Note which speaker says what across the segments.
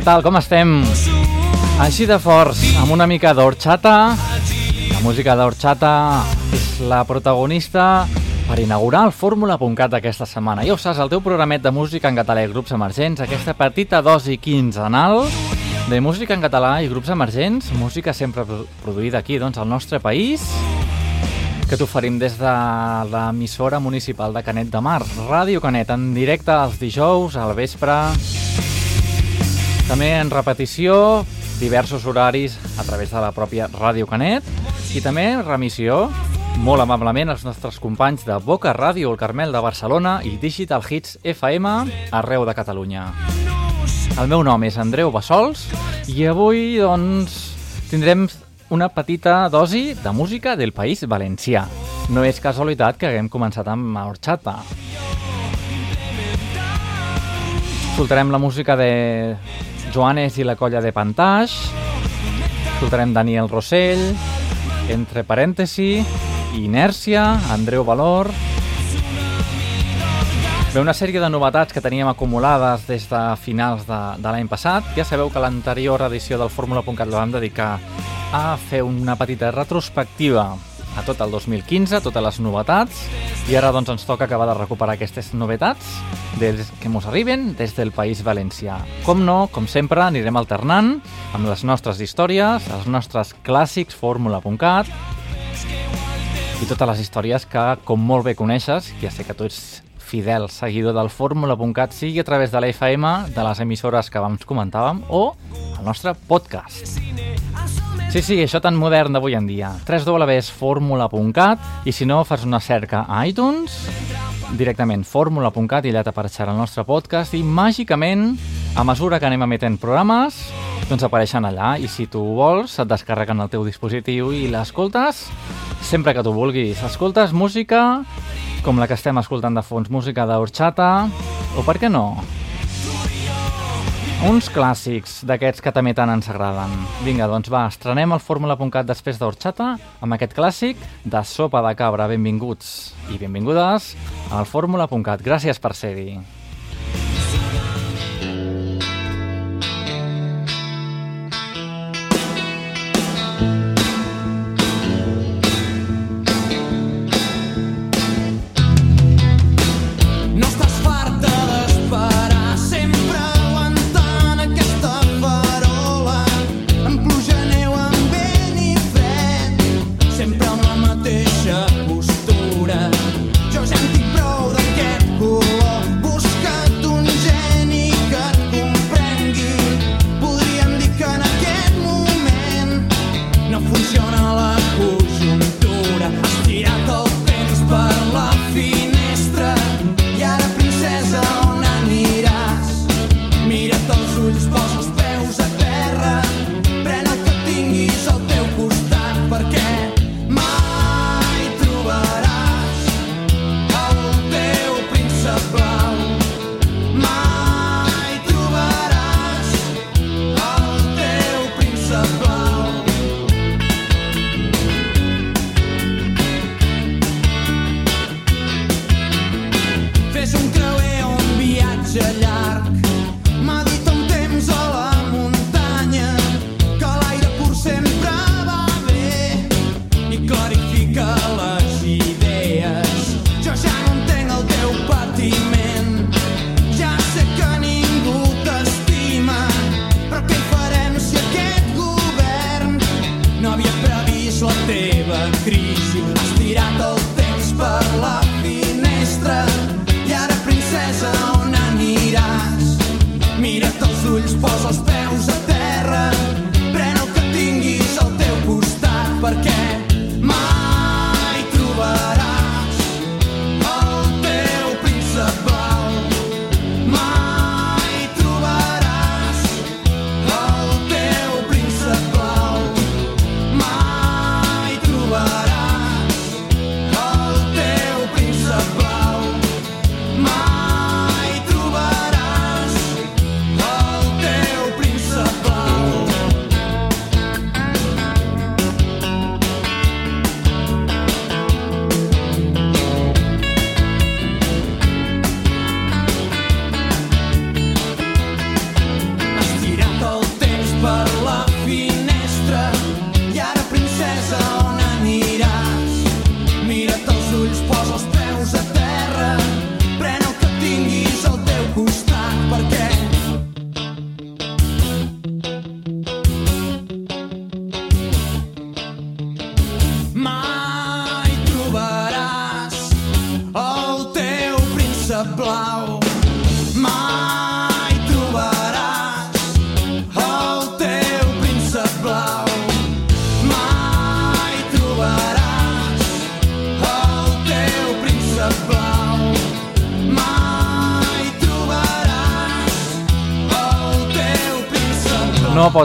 Speaker 1: Tal, com estem? Així de forts, amb una mica d'orxata. La música d'orxata és la protagonista per inaugurar el Fórmula.cat aquesta setmana. Ja ho saps, el teu programet de música en català i grups emergents, aquesta petita dosi quinzenal de música en català i grups emergents, música sempre produïda aquí, doncs, al nostre país, que t'oferim des de l'emissora municipal de Canet de Mar, Ràdio Canet, en directe els dijous al vespre, també en repetició, diversos horaris a través de la pròpia Ràdio Canet i també remissió molt amablement els nostres companys de Boca Ràdio, el Carmel de Barcelona i Digital Hits FM arreu de Catalunya. El meu nom és Andreu Bassols i avui doncs tindrem una petita dosi de música del País Valencià. No és casualitat que haguem començat amb Horchata. Escoltarem la música de Joanes i la colla de Pantaix, escoltarem Daniel Rossell, entre parèntesi, Inèrcia, Andreu Valor... Bé, una sèrie de novetats que teníem acumulades des de finals de, de l'any passat. Ja sabeu que l'anterior edició del Fórmula.cat la vam dedicar a fer una petita retrospectiva a tot el 2015, totes les novetats, i ara doncs ens toca acabar de recuperar aquestes novetats des que ens arriben des del País Valencià. Com no, com sempre, anirem alternant amb les nostres històries, els nostres clàssics fórmula.cat i totes les històries que, com molt bé coneixes, ja sé que tu ets fidel seguidor del fórmula.cat, sigui a través de la FM, de les emissores que abans comentàvem, o el nostre podcast. Sí, sí, això tan modern d'avui en dia. www.formula.cat i si no, fas una cerca a iTunes, directament fórmula.cat i allà t'apareixerà el nostre podcast i màgicament, a mesura que anem emetent programes, doncs apareixen allà i si tu vols et descarreguen el teu dispositiu i l'escoltes sempre que tu vulguis. Escoltes música com la que estem escoltant de fons, música d'Orxata o per què no? Uns clàssics d'aquests que també tant ens agraden. Vinga, doncs va, estrenem el Fórmula.cat després d'Orxata amb aquest clàssic de Sopa de Cabra. Benvinguts i benvingudes al Fórmula.cat. Gràcies per ser-hi.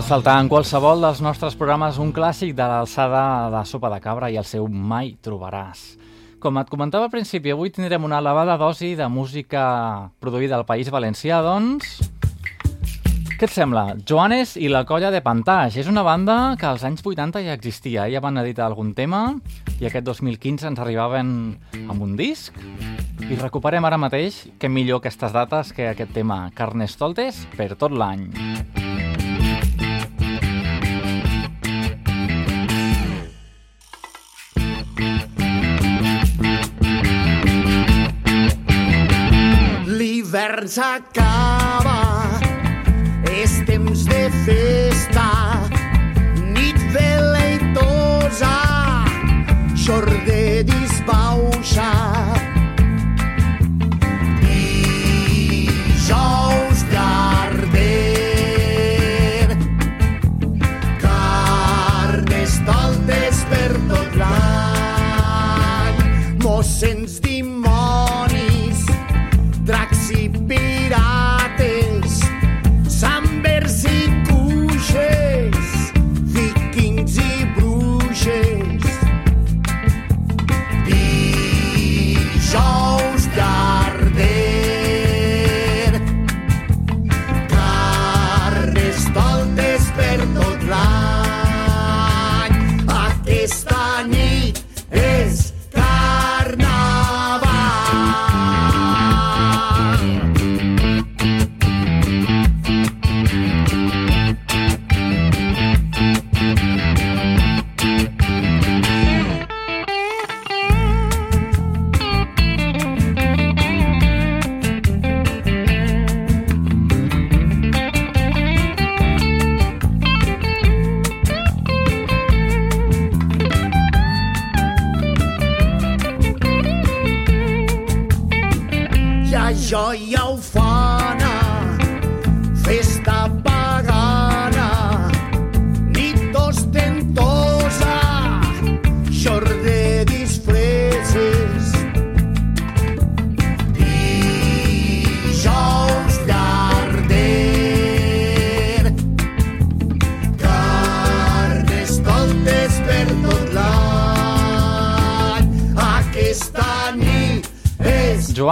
Speaker 1: Faltar en qualsevol dels nostres programes un clàssic de l'alçada de Sopa de Cabra i el seu Mai trobaràs. Com et comentava al principi, avui tindrem una elevada dosi de música produïda al País Valencià, doncs... Què et sembla? Joanes i la colla de Pantage. És una banda que als anys 80 ja existia. Ja van editar algun tema i aquest 2015 ens arribaven amb un disc. I recuperem ara mateix, que millor aquestes dates que aquest tema Carnestoltes per tot l'any.
Speaker 2: L'hivern s'acaba, és temps de festa, nit veleitosa, xor de disbauxa. Dijous llarder,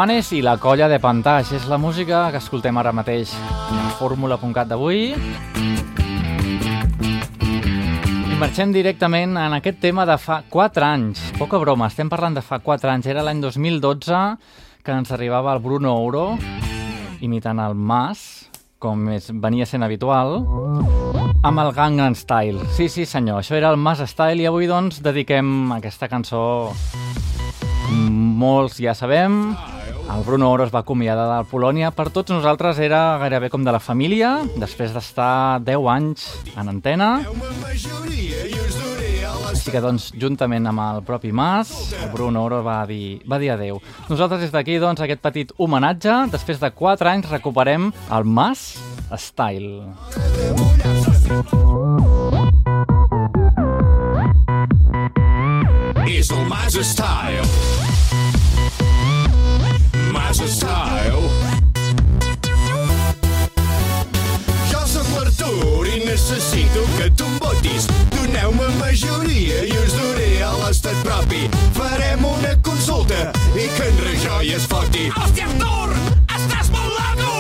Speaker 1: Joanes i la colla de Pantaix és la música que escoltem ara mateix a fórmula.cat d'avui. I marxem directament en aquest tema de fa 4 anys. Poca broma, estem parlant de fa 4 anys. Era l'any 2012 que ens arribava el Bruno Ouro imitant el Mas, com és, venia sent habitual, amb el Gangnam Style. Sí, sí senyor, això era el Mas Style i avui doncs dediquem aquesta cançó molts ja sabem, el Bruno Oro es va acomiadar de Polònia. Per tots nosaltres era gairebé com de la família, després d'estar 10 anys en antena. Així que, doncs, juntament amb el propi Mas, el Bruno Oro va dir, va dir adeu. Nosaltres des d'aquí, doncs, aquest petit homenatge, després de 4 anys recuperem el Mas Style.
Speaker 3: és el Massa Style. Massa Style. Jo sóc l'Artur i necessito que tu em votis. Doneu-me majoria i us duré a l'estat propi. Farem una consulta i que en Rajoy es foti.
Speaker 4: Hòstia, Artur! Estàs molt largo!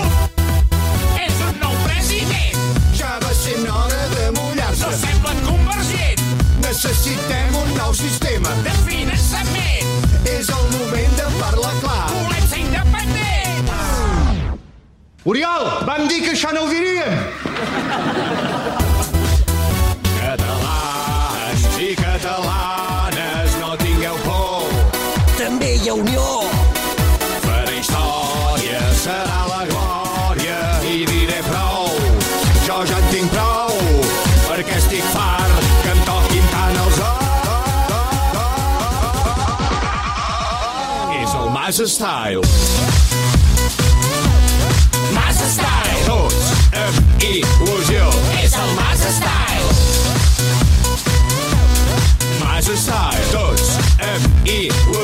Speaker 4: És un nou president!
Speaker 3: Ja va sent hora de
Speaker 4: No
Speaker 3: mullar-se.
Speaker 4: sembla convergent!
Speaker 3: Necessitem un nou sistema.
Speaker 4: De finançament!
Speaker 3: És el moment de parlar clar.
Speaker 4: Volem ser!
Speaker 5: Oriol, vam dir que això no ho diríem.
Speaker 3: Catalans i catalanes, no tingueu por.
Speaker 6: També hi ha unió.
Speaker 3: Faré història, serà la glòria i diré prou. Jo ja en tinc prou, perquè estic fart que em toquin tant els ous. És el Mas Style. Amb il·lusió.
Speaker 4: És el Massa Style!
Speaker 3: Mas Style. Tots amb il·lusió.
Speaker 4: És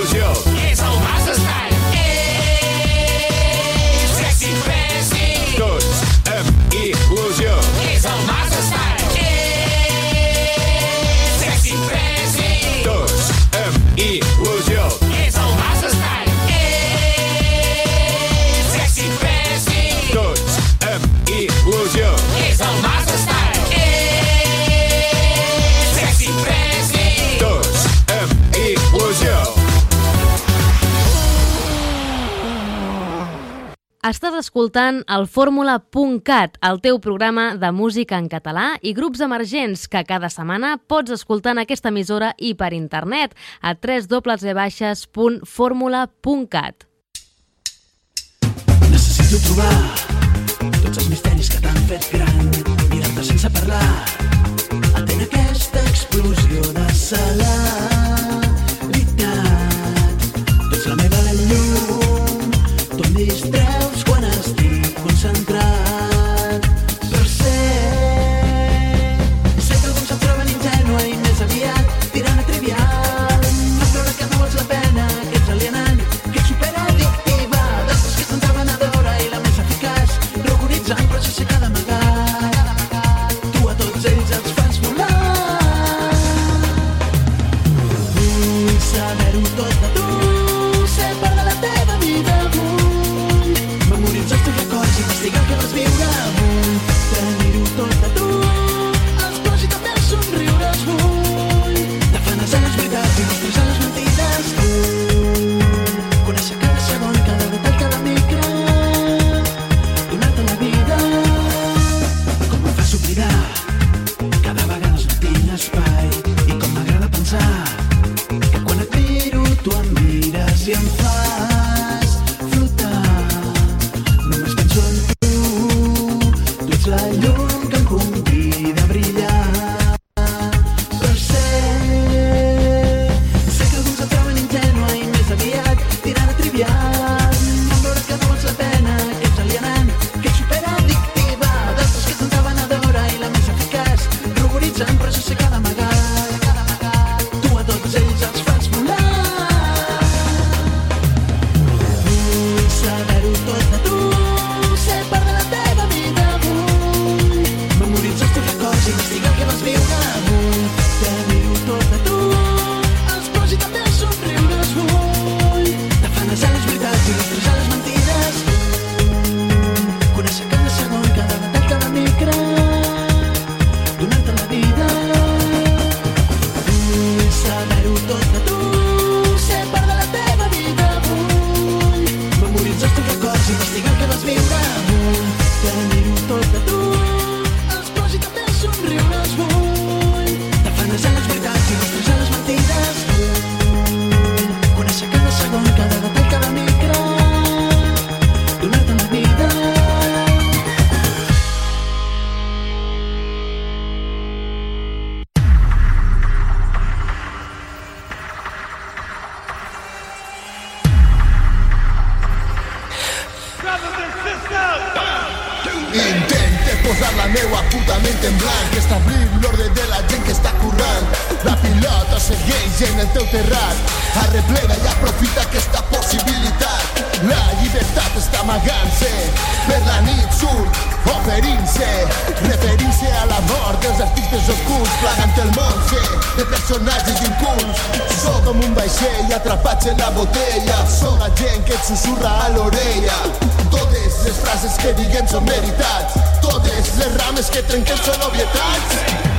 Speaker 7: escoltant el fórmula.cat, el teu programa de música en català i grups emergents que cada setmana pots escoltar en aquesta emissora i per internet a www.fórmula.cat.
Speaker 8: Necessito trobar tots els misteris que t'han fet gran, mirant sense parlar, atent aquesta explosió de salat. sergents en el
Speaker 9: teu terrat. Arreplega i aprofita aquesta possibilitat. La llibertat està amagant-se, per la nit surt oferint-se, referint-se a la mort dels artistes ocults, plagant el monge de personatges impuls Sóc com un vaixell atrapat en la botella, sóc la gent que et susurra a l'orella. Totes les frases que diguem són veritats, totes les rames que trenquem són obvietats.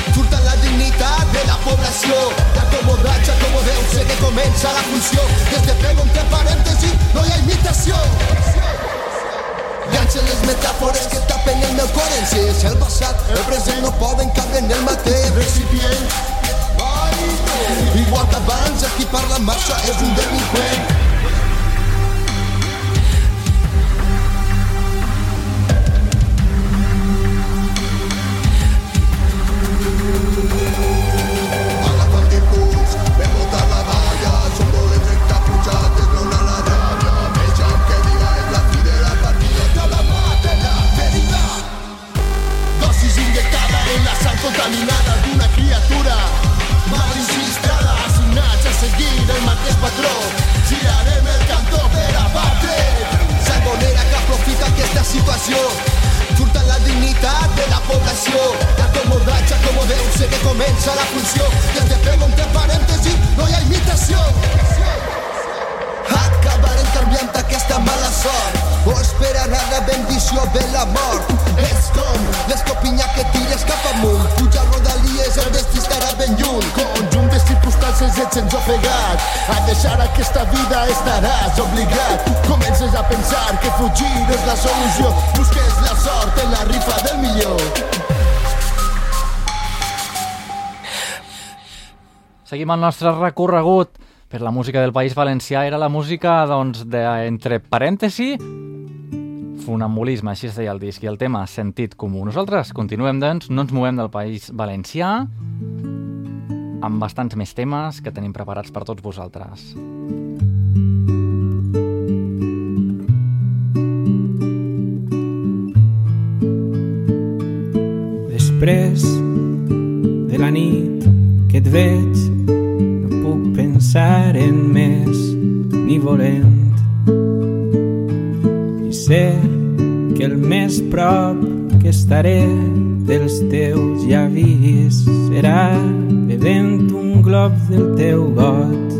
Speaker 9: furta la dignitat de la població. Ja com ho deu ser que comença la funció. Des de pego entre parèntesi no hi ha imitació. Llancen les metàfores que tapen el meu cor en si és el passat, el present no poden cap en el mateix recipient. Igual que abans, aquí parla massa és un delinqüent. Situació furtant la dignitat de la població. L'acomodatge, acomodeu-se que comença la funció. I ens fem entre parèntesi, no hi ha imitació. Acabarem canviant aquesta mala sort o esperarà la bendició de la mort. És com l'escopinya que tires cap amunt. Puja rodalies, el destí estarà ben lluny. Conjunt de circumstàncies et sents ofegat. A deixar aquesta vida estaràs obligat. Comences a pensar que fugir és la solució. Busques la sort en la rifa del millor.
Speaker 1: Seguim el nostre recorregut per la música del País Valencià. Era la música, doncs, de, entre parèntesi, funambulisme, així es deia el disc, i el tema sentit comú. Nosaltres continuem, doncs, no ens movem del País Valencià, amb bastants més temes que tenim preparats per tots vosaltres.
Speaker 10: Després de la nit que et veig puc pensar en més ni volent. I sé que el més prop que estaré dels teus llavis serà bevent un glob del teu got.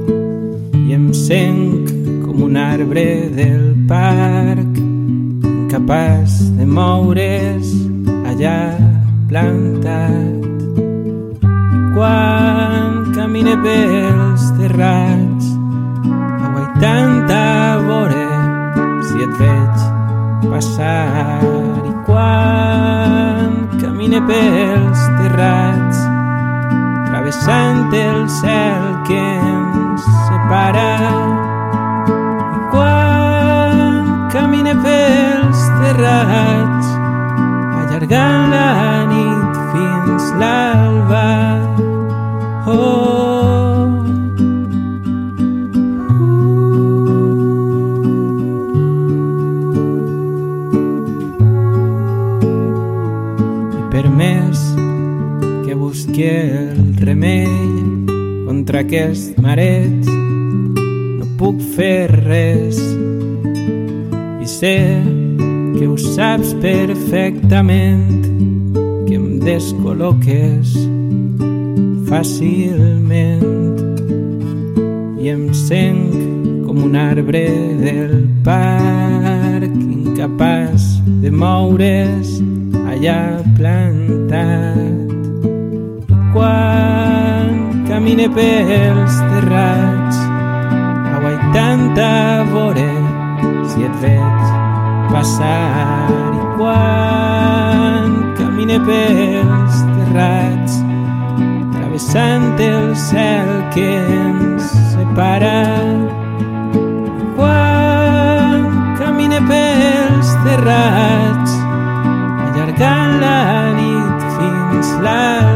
Speaker 10: I em senc com un arbre del parc incapaç de moure's allà plantat. Quan camine pels terrats i tanta vore si et veig passar. I quan camine pels terrats travessant el cel que ens separa. I quan camine pels terrats allargant la nit fins l'alba. Oh contra aquest mareig. No puc fer res i sé que ho saps perfectament que em descol·loques fàcilment. I em senc com un arbre del parc incapaç de moure's allà plantat. Quan camine pels terrats. Aigua i tanta vore si et veig passar i quan camine pels terrats travessant el cel que ens separa. Quan camine pels terrats allargant la nit fins l'alba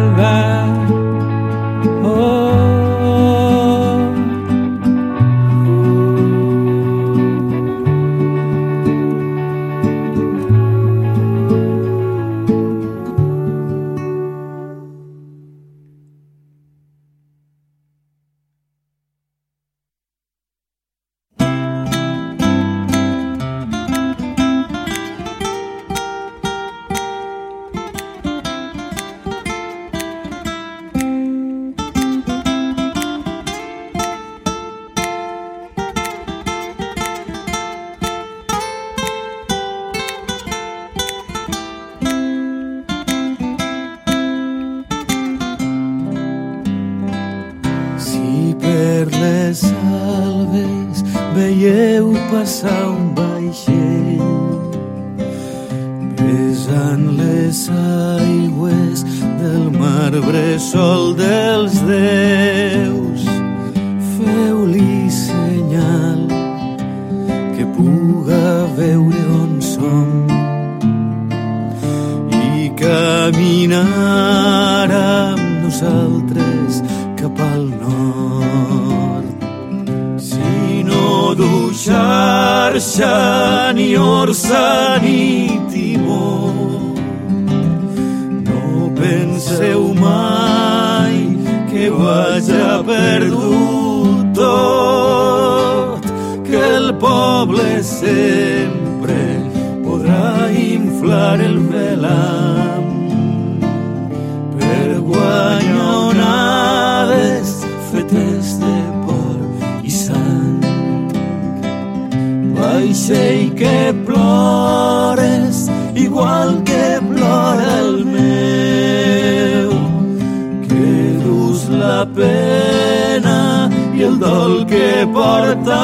Speaker 11: el que porta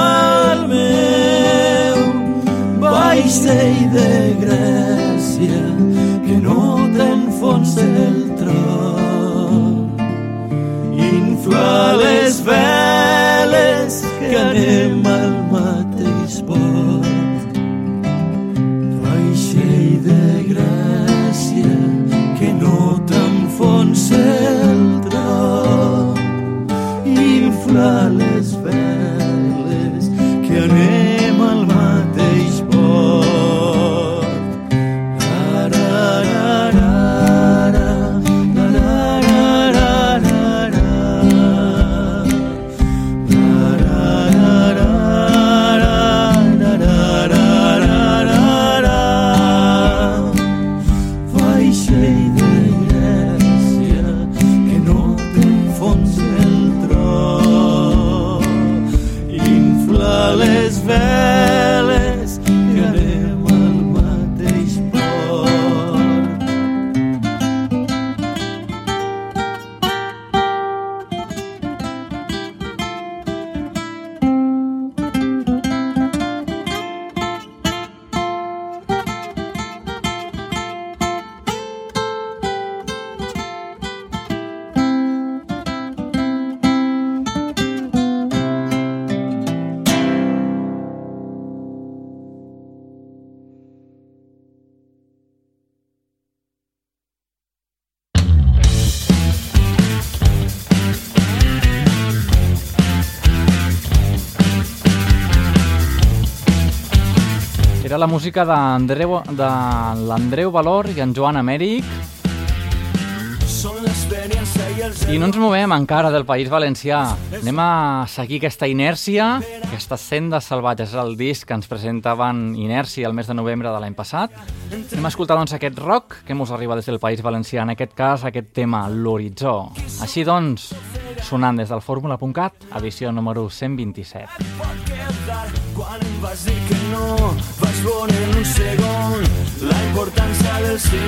Speaker 11: el meu vaixell de Grècia que no t'enfonsa el tron. Infla les veles que anem al mateix port. Vaixell de Grècia que no t'enfonsa el tron. Infla les la
Speaker 1: música d'Andreu de l'Andreu Valor i en Joan Amèric. I no ens movem encara del País Valencià. Anem a seguir aquesta inèrcia, aquesta senda salvatge. És el disc que ens presentaven Inèrcia el mes de novembre de l'any passat. Anem a escoltar doncs, aquest rock que ens arriba des del País Valencià. En aquest cas, aquest tema, l'horitzó. Així doncs, sonant des del fórmula.cat, edició número 127.
Speaker 11: Vas dir que no, vaig veure en un segon la importància del sí.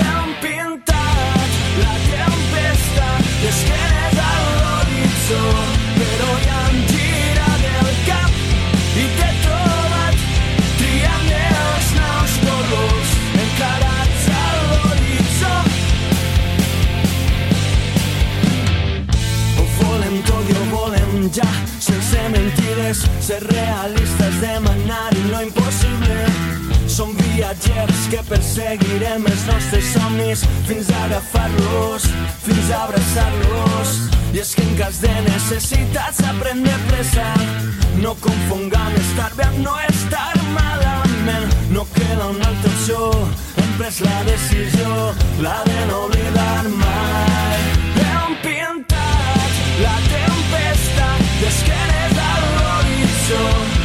Speaker 11: Hem pintat la tempesta d'esquenes a l'horitzó, però ja em gira del cap i t'he trobat triant els nous colors encarats a l'horitzó. Ho volem tot i ho volem ja, sense mentides, ser realistes, demanar lo impossible. Som viatgers que perseguirem els nostres somnis fins a agafar-los, fins a abraçar-los. I és que en cas de necessitat s'aprèn de pressa. No confongam estar bé amb no estar malament. No queda una altra opció, hem pres la decisió, la de no oblidar mai. Hem pintat la The skin is our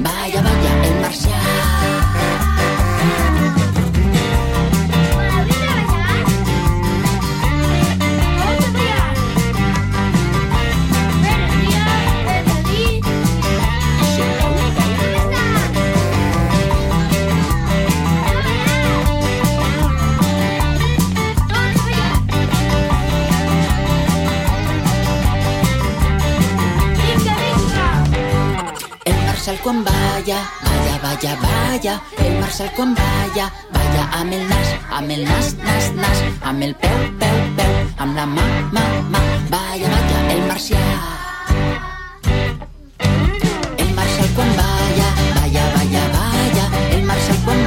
Speaker 11: Vaya, vaya, el marcial.
Speaker 12: Marcel quan balla, balla, balla, balla. El Marcel quan balla, balla amb el nas, amb el nas, nas, nas, amb el peu, peu, peu, amb la mà, mà, mà. Balla, balla, el Marcià. El Marcel quan. El quan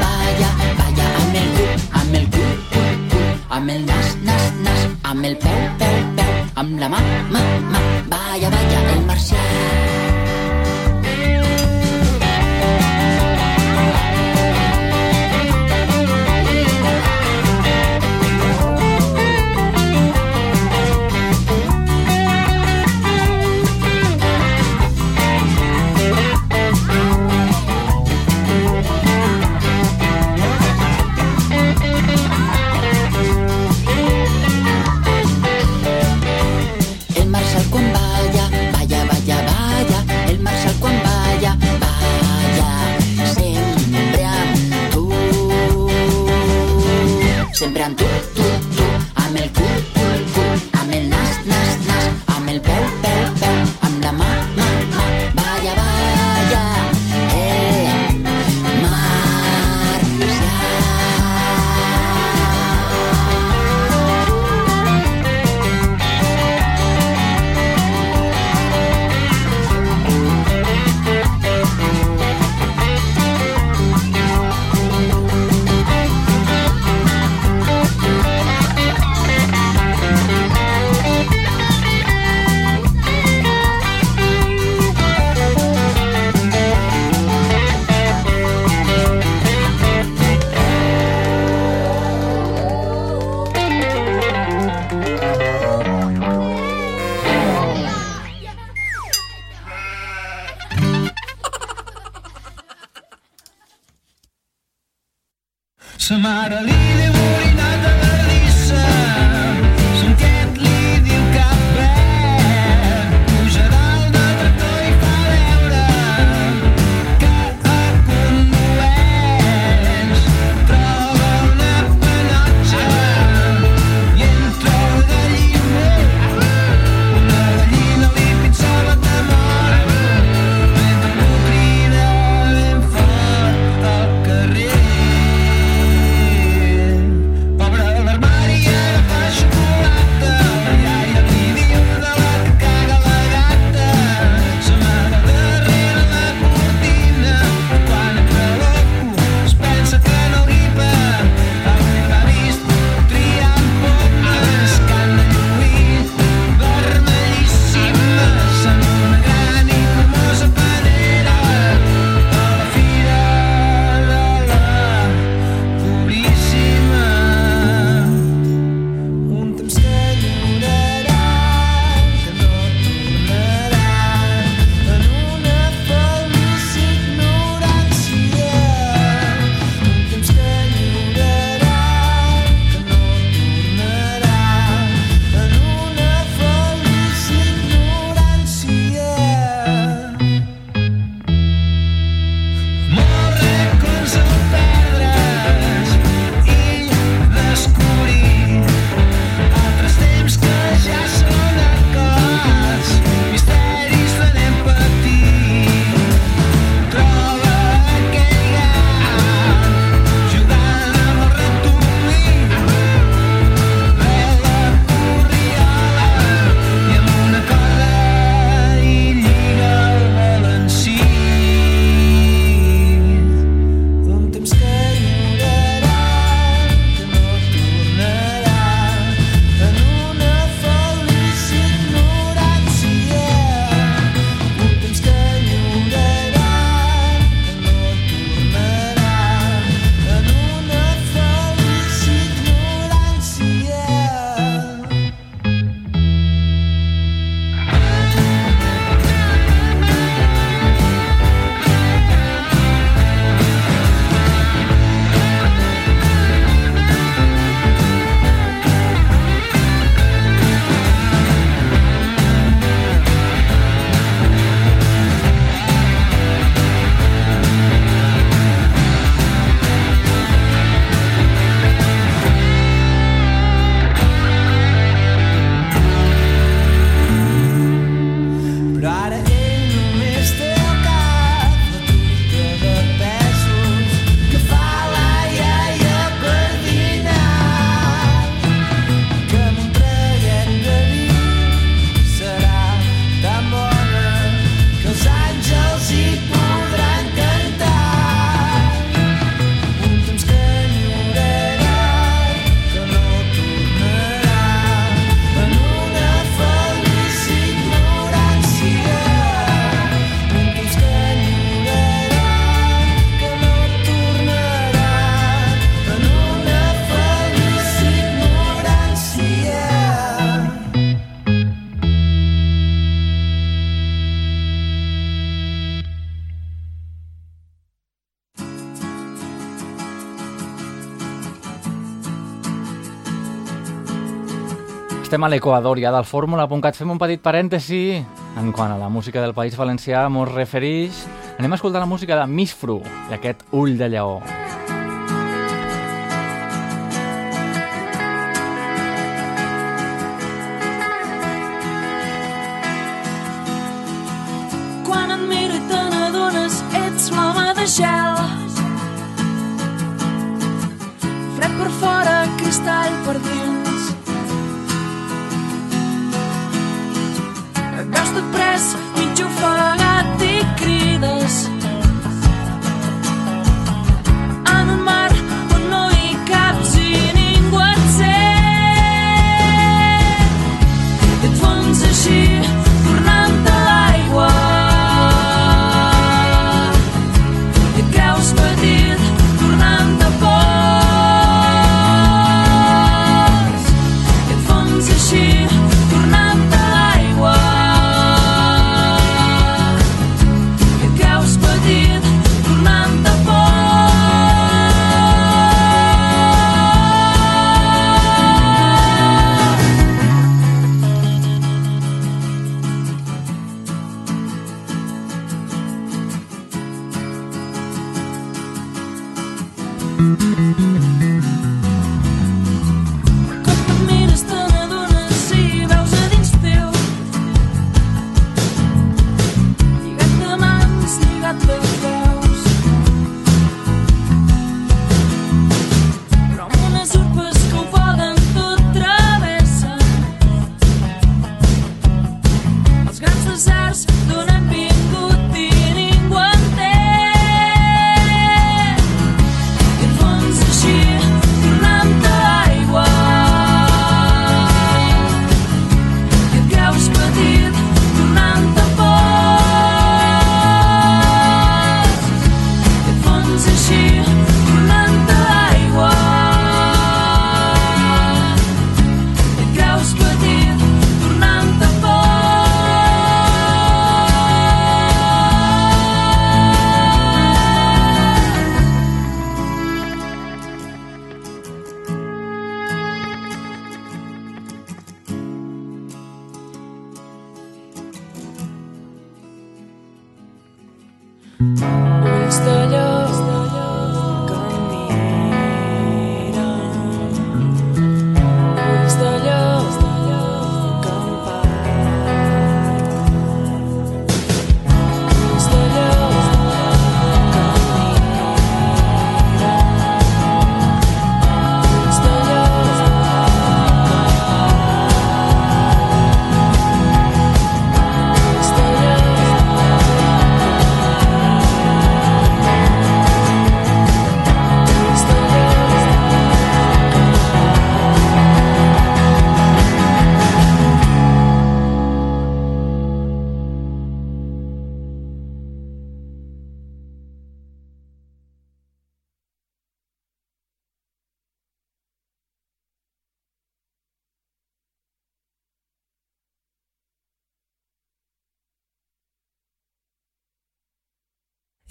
Speaker 12: amb el el nas, nas, nas, amb el peu, peu, peu, amb la mà, mà, mà. Balla, balla, el Marcià. Sempre
Speaker 8: A
Speaker 1: l'Equador ja del fórmula.cat. Fem un petit parèntesi en quant a la música del País Valencià mos referix. Anem a escoltar la música de Misfru i aquest Ull de Lleó.
Speaker 13: Quan et miro i te n'adones, ets l'home de gel. Fred per fora, cristall per dins. Et veus tot pres, mig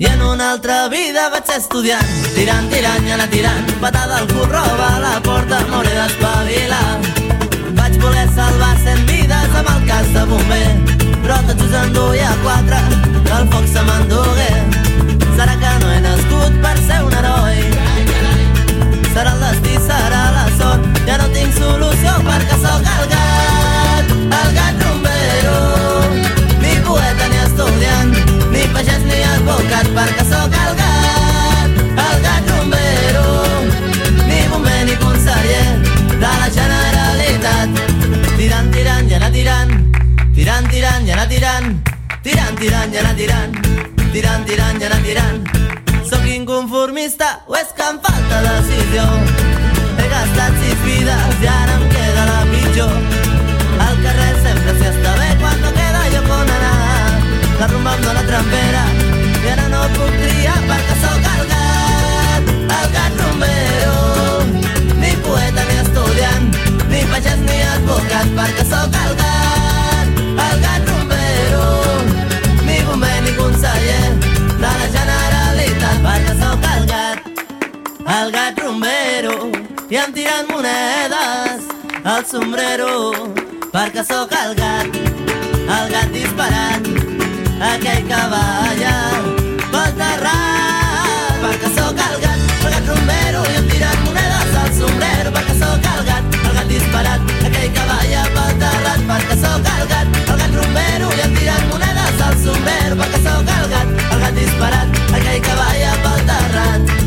Speaker 13: I en
Speaker 14: una altra vida vaig estudiant. Tirant, tirant i anar tirant. Patada al cul, roba a la porta M'hauré d'espavilar. Vaig voler salvar cent vides amb el cas de bomber. Però tot just en duia quatre Que el foc se m'endugué. Serà que no he nascut per ser un heroi? Serà el destí, serà la sort. Ja no tinc solució perquè sóc el gat El gat advocat perquè sóc el gat El gat rumbero Ni bomber ni conseller De la Generalitat Tirant, tirant i anar tirant Tirant, tirant i anar tirant Tirant, tirant i anar tirant Tirant, tirant i anar tirant Sóc inconformista o és que em falta decisió He gastat sis vides i ara em queda la pitjor Al carrer sempre s'hi està bé quan no queda lloc on anar La rumba em dóna trempera però no puc triar perquè sóc el gat, el gat Romero. Ni poeta ni estudiant, ni pagès ni advocat, perquè sóc el gat, el gat Romero. Ni bomber ni conseller de la Generalitat, perquè sóc el gat, el gat Romero. I em tiren monedes al sombrero, perquè sóc el gat, el gat disparat, aquell que balla perquè sóc el gat, el gat rumbero i em tiren monedes al sombrero. Perquè sóc el gat, el gat disparat, aquell que balla pel terrat. Perquè sóc el gat, el gat rumbero i em tiren monedes al sombrero. Perquè sóc el gat, el gat disparat, aquell que balla pel terrat.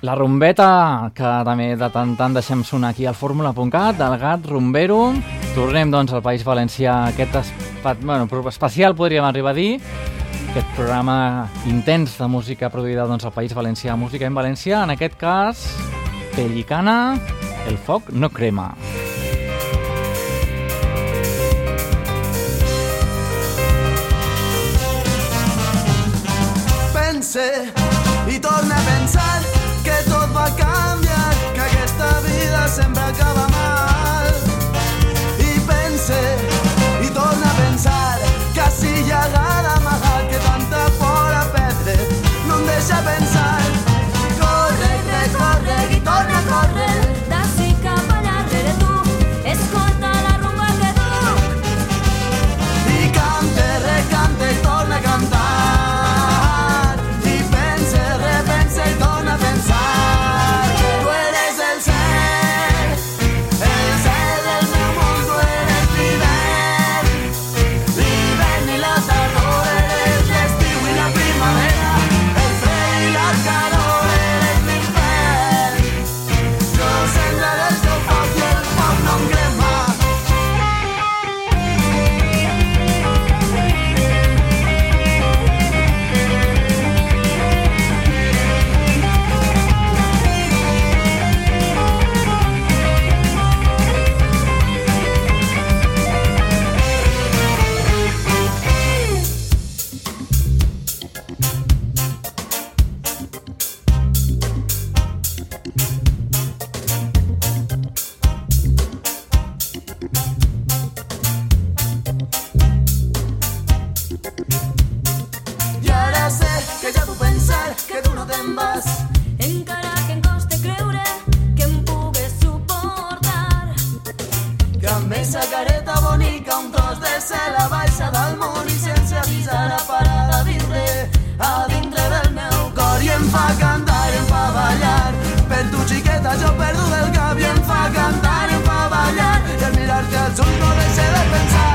Speaker 15: La rombeta, que també de tant tant deixem sonar aquí al fórmula.cat, del gat rombero. Tornem, doncs, al País Valencià, aquest espat, bueno, especial, podríem arribar a dir, aquest programa intens de música produïda doncs, al País Valencià, música en València, en aquest cas, Pellicana, el foc no crema.
Speaker 16: el surco de ese defensor.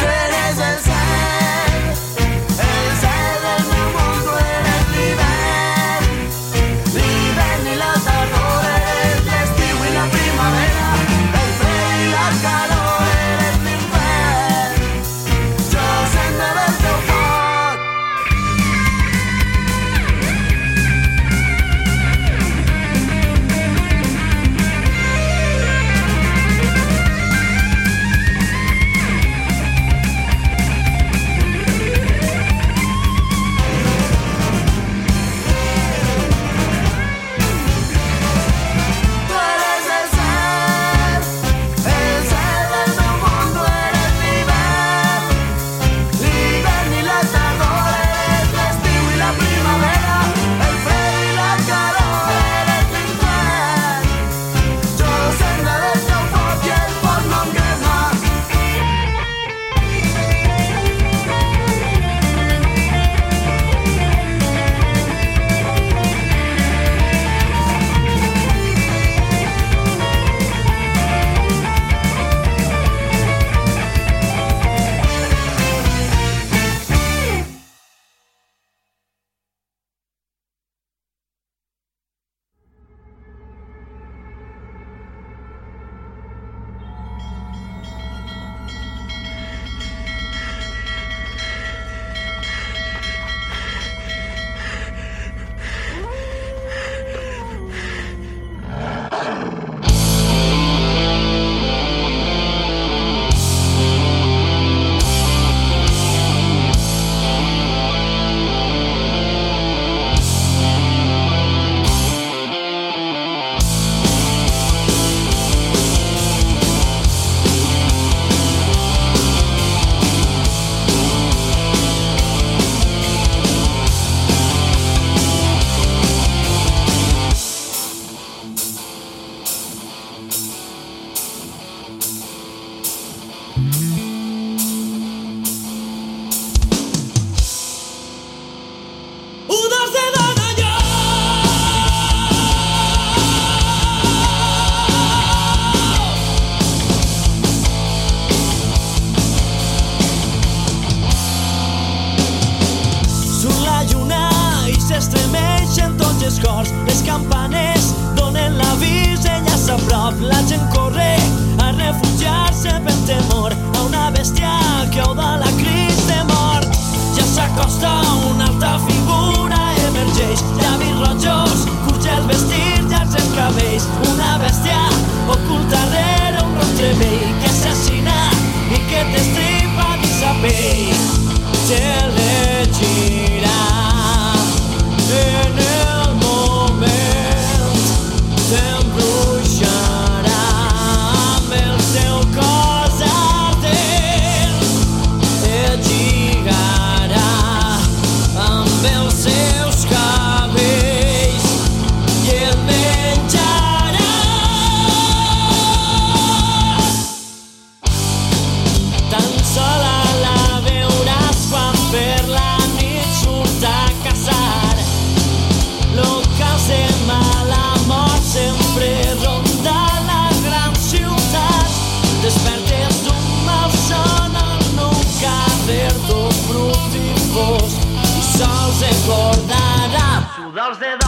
Speaker 16: Dios de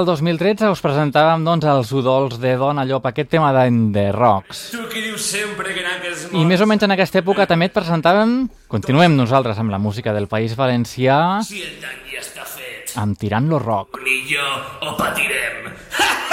Speaker 16: del
Speaker 1: 2013 us presentàvem doncs, els udols de Dona Llop, aquest tema de Rocks.
Speaker 11: Tu dius sempre que.
Speaker 1: I més o menys en aquesta època també et presentàvem, continuem nosaltres amb la música del País Valencià,
Speaker 11: si el dany ja està fet,
Speaker 1: amb Tirant lo Rock.
Speaker 11: Ni jo ho patirem.
Speaker 17: Ha!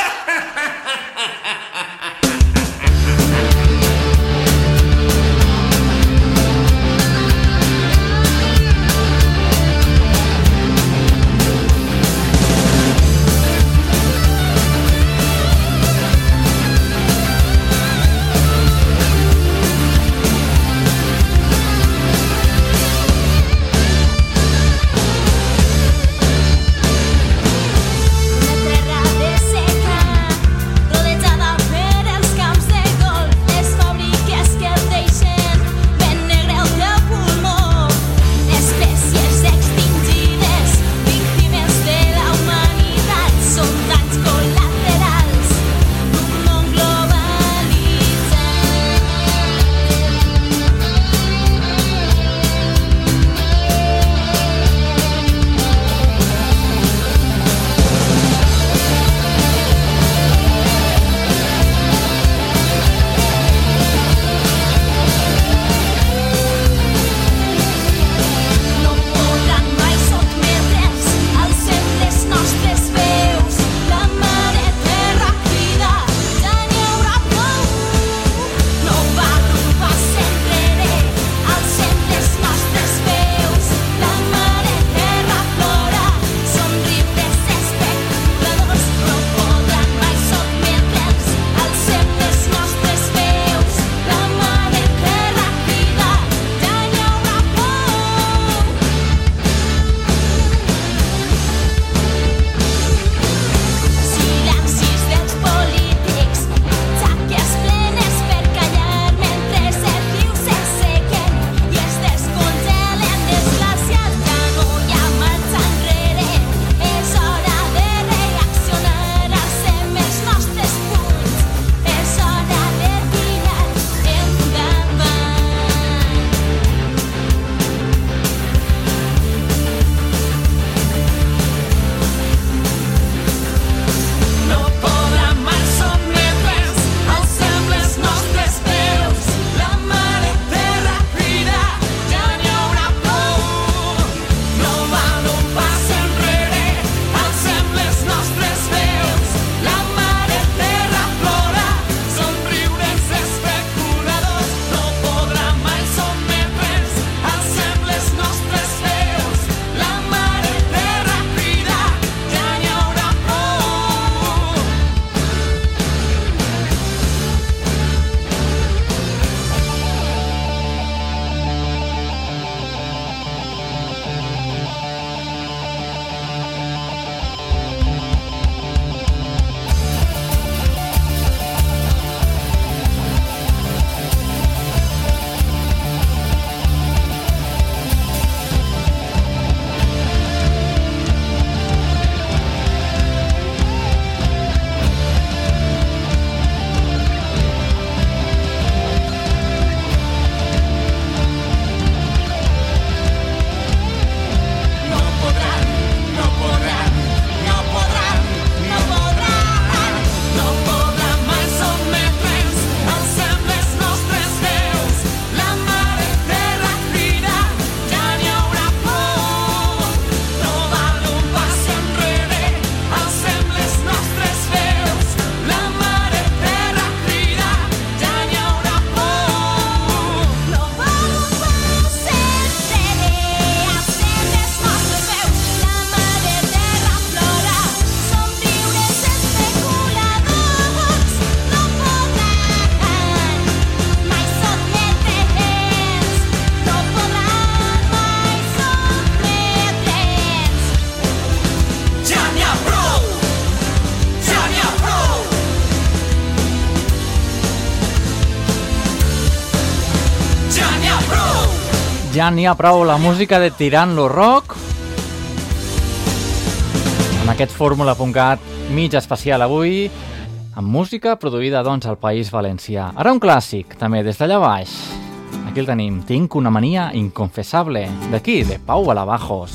Speaker 1: Ja n'hi ha prou la música de Tirant-lo Rock. En aquest fórmula.cat mig especial avui, amb música produïda doncs al País Valencià. Ara un clàssic, també des d'allà baix. Aquí el tenim, Tinc una mania inconfessable. D'aquí, de Pau Alabajos.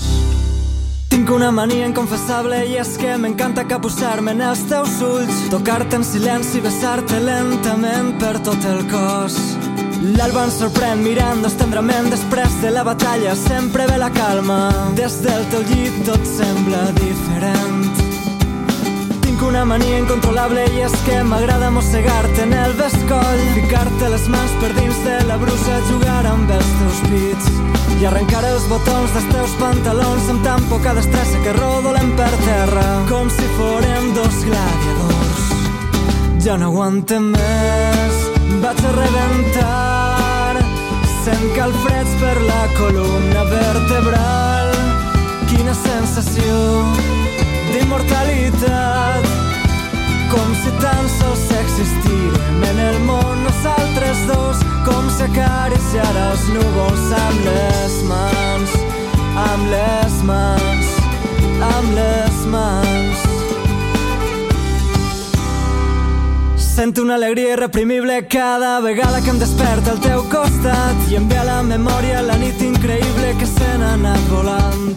Speaker 18: Tinc una mania inconfessable i és que m'encanta capbussar-me en els teus ulls, tocar-te en silenci i besar-te lentament per tot el cos. L'alba ens sorprèn mirant-nos tendrament després de la batalla, sempre ve la calma. Des del teu llit tot sembla diferent. Tinc una mania incontrolable i és que m'agrada mossegar-te en el bescoll, ficar-te les mans per dins de la brusa, jugar amb els teus pits i arrencar els botons dels teus pantalons amb tan poca destressa que rodolem per terra com si fórem dos gladiadors. Ja no aguantem més, vaig a rebentar, sent calfreds per la columna vertebral. Quina sensació d'immortalitat, com si tan sols existírem en el món nosaltres dos, com si acariciara els núvols amb les mans, amb les mans, amb les mans. Sento una alegria irreprimible cada vegada que em desperta al teu costat i em ve a la memòria la nit increïble que se n'ha anat volant.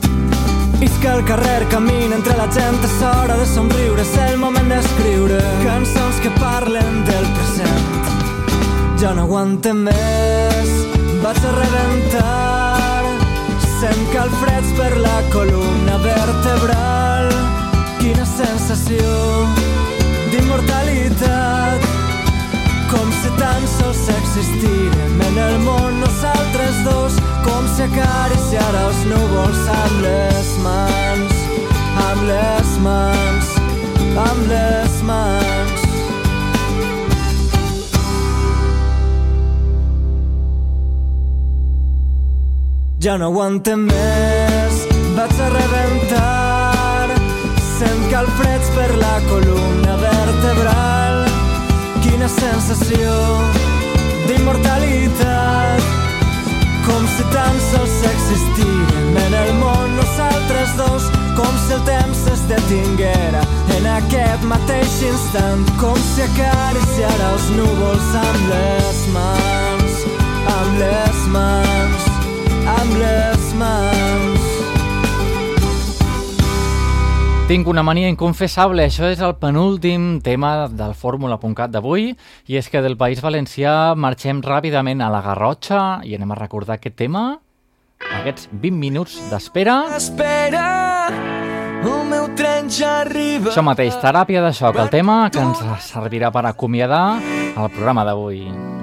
Speaker 18: Isca al carrer, camina entre la gent, és hora de somriure, és el moment d'escriure cançons que parlen del present. Ja no aguantem més, vaig a rebentar, sent calfreds per la columna vertebral. Quina sensació d'immortalitat, com si tan sols existírem en el món nosaltres dos, com si acariciara els núvols amb les mans, amb les mans, amb les mans. Ja no aguantem més, vaig a rebentar, sent calfreds per la columna vertebral. Quina sensació d'immortalitat, com si tan sols existírem en el món nosaltres dos, com si el temps es detinguera en aquest mateix instant, com si acariciara els núvols amb les mans, amb les mans, amb les mans.
Speaker 1: Tinc una mania inconfessable, això és el penúltim tema del Fórmula.cat d'avui i és que del País Valencià marxem ràpidament a la Garrotxa i anem a recordar aquest tema, aquests 20 minuts d'espera.
Speaker 18: Espera, el meu tren ja arriba.
Speaker 1: Això mateix, teràpia de xoc, el tema que ens servirà per acomiadar el programa d'avui.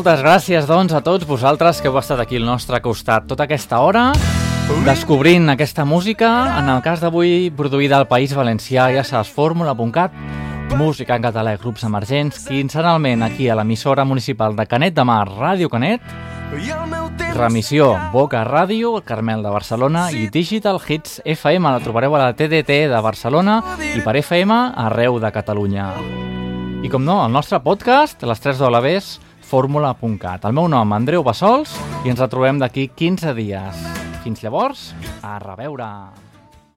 Speaker 1: Moltes gràcies, doncs, a tots vosaltres que heu estat aquí al nostre costat tota aquesta hora, descobrint aquesta música, en el cas d'avui produïda al País Valencià, ja saps, fórmula.cat, música en català i grups emergents, quinzenalment aquí a l'emissora municipal de Canet de Mar, Ràdio Canet,
Speaker 18: el
Speaker 1: Remissió, Boca Ràdio, Carmel de Barcelona i Digital Hits FM. La trobareu a la TDT de Barcelona i per FM arreu de Catalunya. I com no, el nostre podcast, les 3 W's, fórmula.cat. El meu nom, Andreu Bassols, i ens retrobem d'aquí 15 dies. Fins llavors, a reveure!